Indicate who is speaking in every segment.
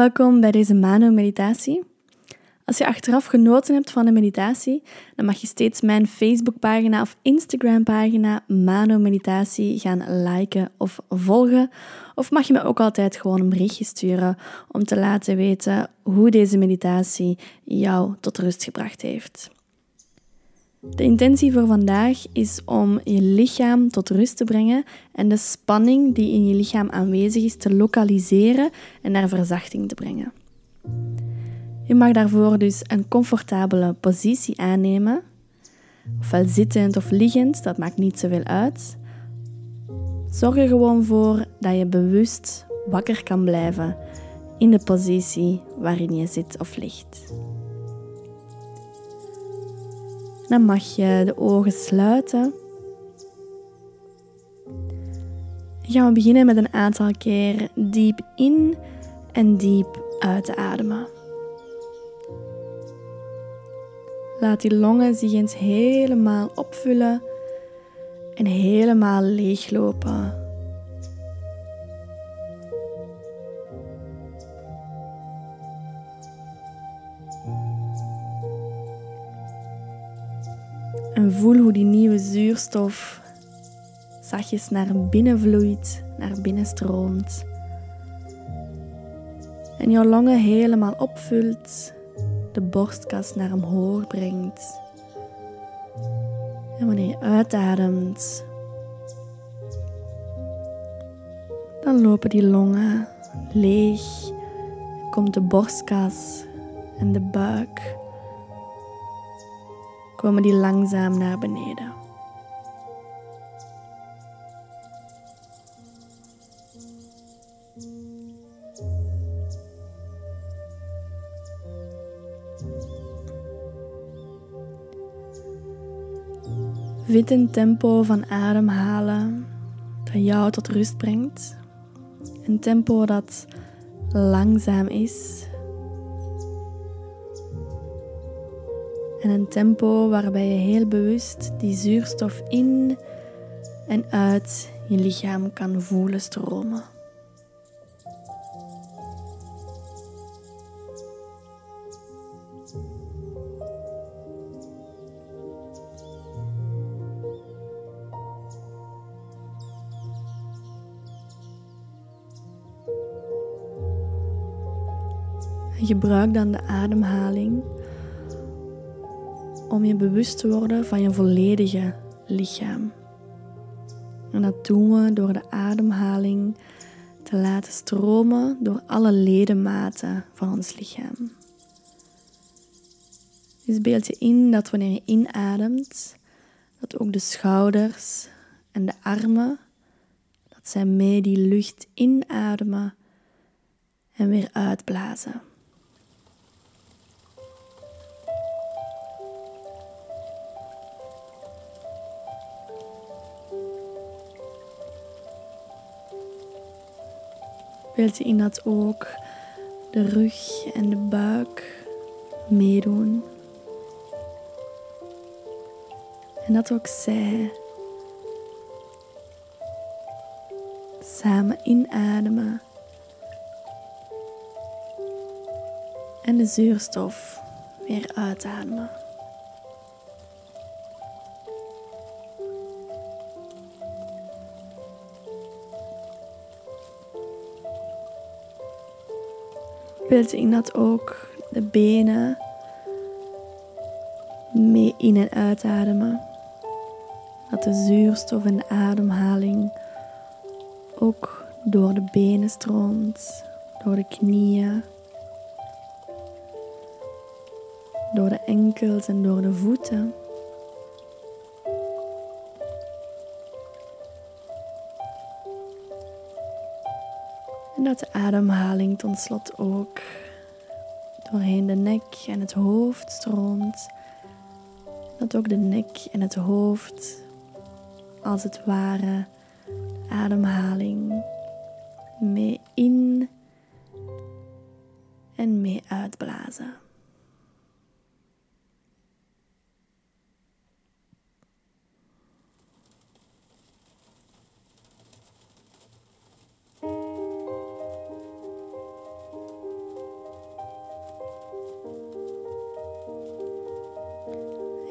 Speaker 1: Welkom bij deze Mano-meditatie. Als je achteraf genoten hebt van de meditatie, dan mag je steeds mijn Facebookpagina of Instagram-pagina Mano Meditatie gaan liken of volgen. Of mag je me ook altijd gewoon een berichtje sturen om te laten weten hoe deze meditatie jou tot rust gebracht heeft. De intentie voor vandaag is om je lichaam tot rust te brengen en de spanning die in je lichaam aanwezig is te lokaliseren en naar verzachting te brengen. Je mag daarvoor dus een comfortabele positie aannemen, ofwel zittend of liggend, dat maakt niet zoveel uit. Zorg er gewoon voor dat je bewust wakker kan blijven in de positie waarin je zit of ligt. Dan mag je de ogen sluiten. Gaan we beginnen met een aantal keer diep in en diep uit te ademen. Laat die longen zich eens helemaal opvullen en helemaal leeglopen. Voel hoe die nieuwe zuurstof zachtjes naar binnen vloeit, naar binnen stroomt. En jouw longen helemaal opvult, de borstkas naar omhoog brengt. En wanneer je uitademt, dan lopen die longen leeg, komt de borstkas en de buik komen die langzaam naar beneden. Vind een tempo van ademhalen dat jou tot rust brengt. Een tempo dat langzaam is En een tempo waarbij je heel bewust die zuurstof in en uit je lichaam kan voelen stromen. gebruik dan de ademhaling om je bewust te worden van je volledige lichaam. En dat doen we door de ademhaling te laten stromen door alle ledematen van ons lichaam. Dus beeld je in dat wanneer je inademt, dat ook de schouders en de armen, dat zij mee die lucht inademen en weer uitblazen. Beeld je in dat ook de rug en de buik meedoen. En dat ook zij samen inademen en de zuurstof weer uitademen. Beeld in dat ook de benen mee in- en uitademen. Dat de zuurstof en de ademhaling ook door de benen stroomt, door de knieën, door de enkels en door de voeten. En dat de ademhaling tot slot ook doorheen de nek en het hoofd stroomt. Dat ook de nek en het hoofd als het ware ademhaling mee in en mee uitblazen.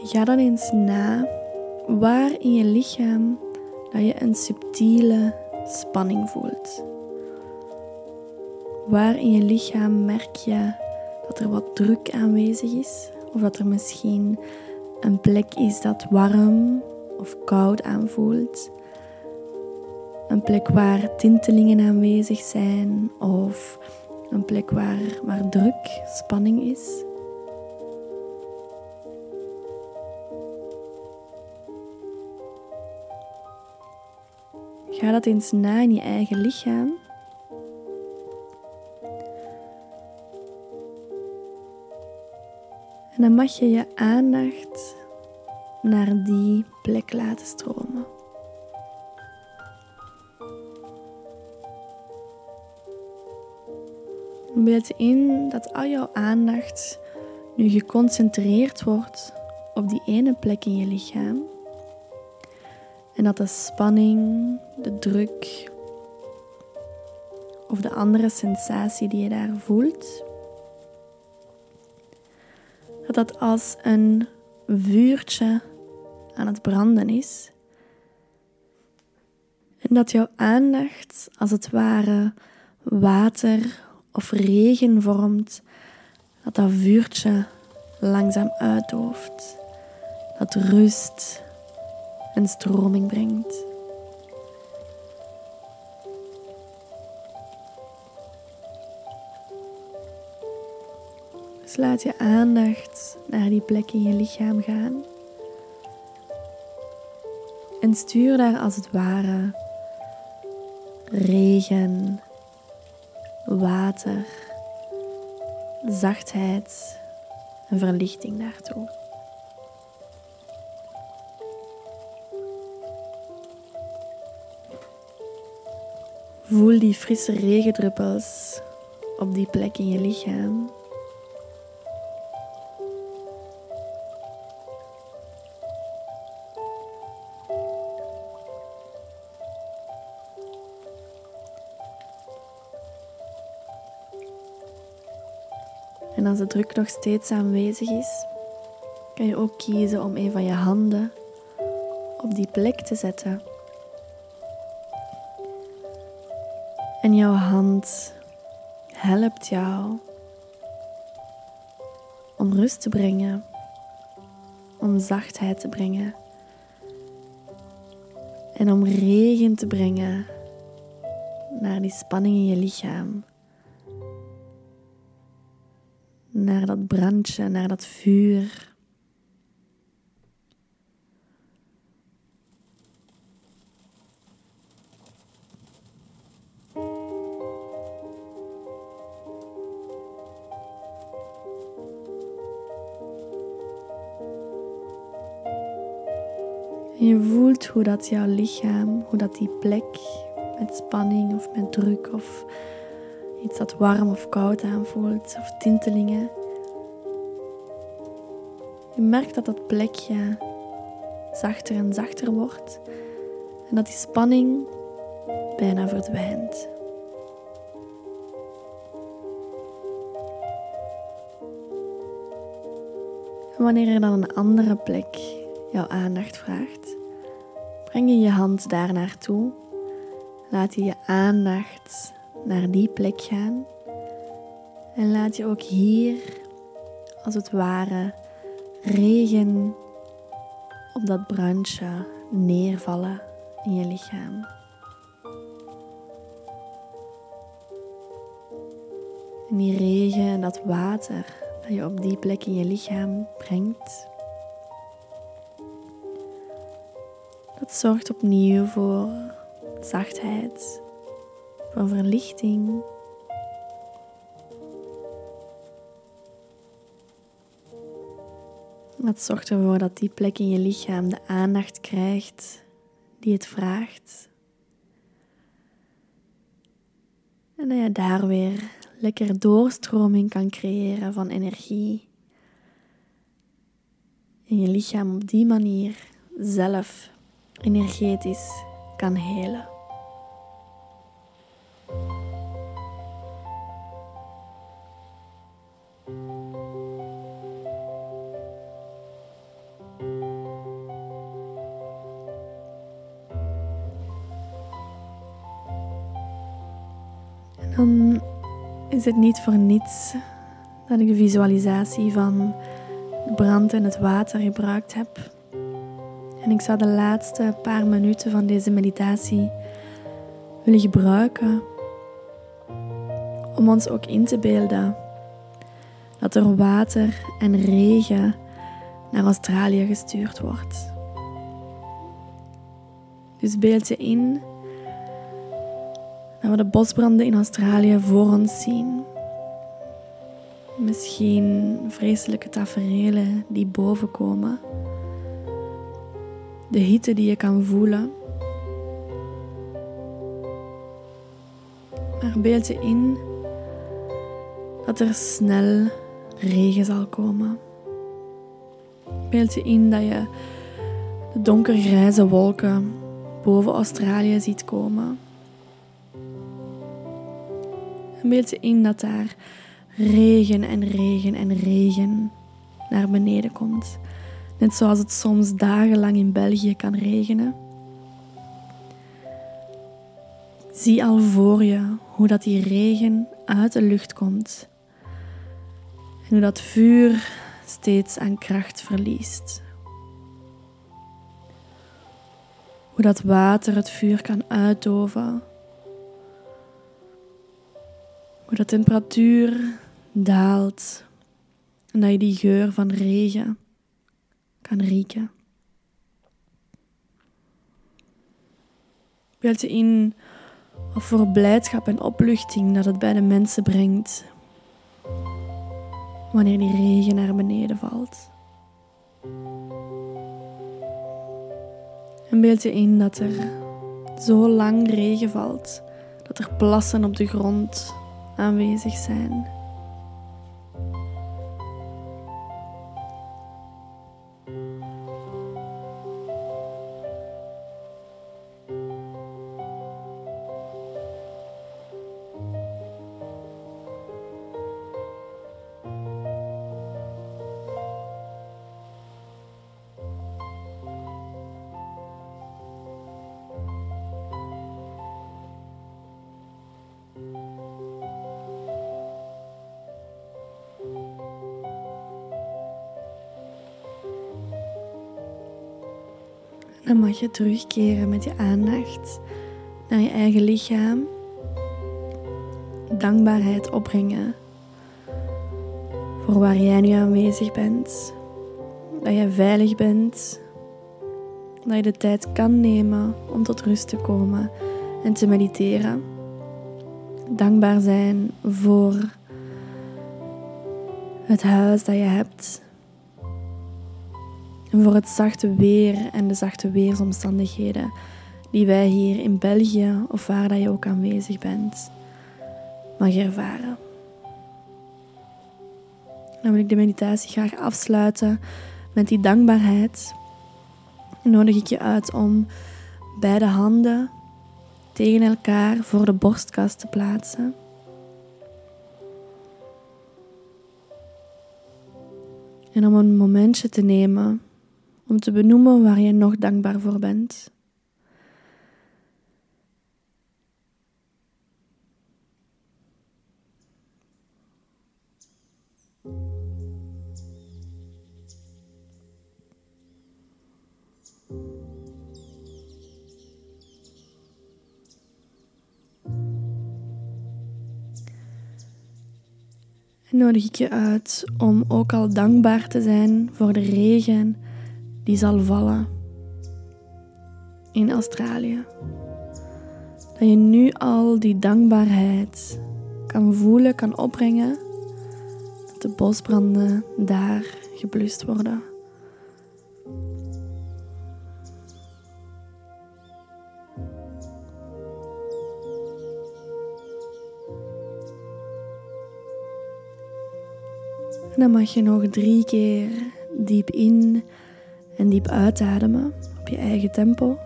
Speaker 1: Ga dan eens na waar in je lichaam dat je een subtiele spanning voelt. Waar in je lichaam merk je dat er wat druk aanwezig is? Of dat er misschien een plek is dat warm of koud aanvoelt? Een plek waar tintelingen aanwezig zijn of een plek waar, waar druk, spanning is? Ga dat eens na in je eigen lichaam. En dan mag je je aandacht naar die plek laten stromen. Beeld in dat al jouw aandacht nu geconcentreerd wordt op die ene plek in je lichaam. En dat de spanning, de druk of de andere sensatie die je daar voelt, dat dat als een vuurtje aan het branden is. En dat jouw aandacht als het ware water of regen vormt, dat dat vuurtje langzaam uitdooft, dat rust en stroming brengt. Dus laat je aandacht naar die plek in je lichaam gaan. En stuur daar als het ware regen, water, zachtheid en verlichting naartoe. Voel die frisse regendruppels op die plek in je lichaam. En als de druk nog steeds aanwezig is, kan je ook kiezen om een van je handen op die plek te zetten. En jouw hand helpt jou om rust te brengen, om zachtheid te brengen en om regen te brengen naar die spanning in je lichaam. Naar dat brandje, naar dat vuur. Je voelt hoe dat jouw lichaam, hoe dat die plek met spanning of met druk of iets dat warm of koud aanvoelt of tintelingen. Je merkt dat dat plekje zachter en zachter wordt en dat die spanning bijna verdwijnt. En wanneer er dan een andere plek jouw aandacht vraagt, breng je je hand daar naartoe. Laat je je aandacht naar die plek gaan. En laat je ook hier, als het ware, regen op dat brandje neervallen in je lichaam. En die regen en dat water dat je op die plek in je lichaam brengt, dat zorgt opnieuw voor zachtheid, voor verlichting. Dat zorgt ervoor dat die plek in je lichaam de aandacht krijgt die het vraagt. En dat je daar weer lekker doorstroming kan creëren van energie. En je lichaam op die manier zelf energetisch kan helen. Dan is het niet voor niets dat ik de visualisatie van de brand en het water gebruikt heb en ik zou de laatste paar minuten van deze meditatie willen gebruiken om ons ook in te beelden dat er water en regen naar Australië gestuurd wordt. Dus beeld je in dat we de bosbranden in Australië voor ons zien. Misschien vreselijke taferelen die bovenkomen. De hitte die je kan voelen. Maar beeld je in dat er snel regen zal komen. Beeld je in dat je de donkergrijze wolken boven Australië ziet komen. En beeld je in dat daar regen en regen en regen naar beneden komt. Net zoals het soms dagenlang in België kan regenen. Zie al voor je hoe dat die regen uit de lucht komt. En hoe dat vuur steeds aan kracht verliest. Hoe dat water het vuur kan uitdoven. Hoe de temperatuur daalt en dat je die geur van regen kan. Beeld je in of voor blijdschap en opluchting dat het bij de mensen brengt wanneer die regen naar beneden valt. En beeld je in dat er zo lang regen valt dat er plassen op de grond aanwezig zijn. Dan mag je terugkeren met je aandacht naar je eigen lichaam. Dankbaarheid opbrengen voor waar jij nu aanwezig bent. Dat je veilig bent. Dat je de tijd kan nemen om tot rust te komen en te mediteren. Dankbaar zijn voor het huis dat je hebt en voor het zachte weer en de zachte weersomstandigheden die wij hier in België of waar dat je ook aanwezig bent, mag ervaren. Dan wil ik de meditatie graag afsluiten met die dankbaarheid. En nodig ik je uit om beide handen tegen elkaar voor de borstkast te plaatsen. En om een momentje te nemen om te benoemen waar je nog dankbaar voor bent. En nodig ik je uit om ook al dankbaar te zijn voor de regen die zal vallen in Australië. Dat je nu al die dankbaarheid kan voelen, kan opbrengen, dat de bosbranden daar geblust worden. En dan mag je nog drie keer diep in en diep uitademen op je eigen tempo.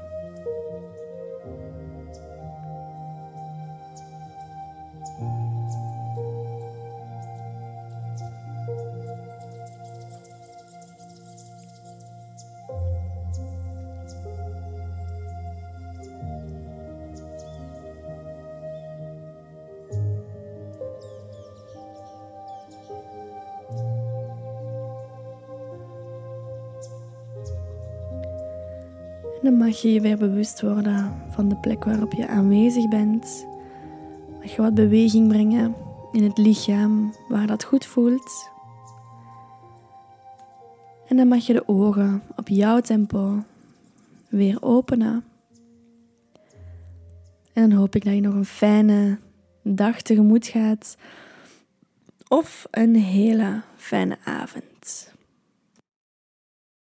Speaker 1: Dan mag je je weer bewust worden van de plek waarop je aanwezig bent. Mag je wat beweging brengen in het lichaam waar dat goed voelt. En dan mag je de ogen op jouw tempo weer openen. En dan hoop ik dat je nog een fijne dag tegemoet gaat. Of een hele fijne avond.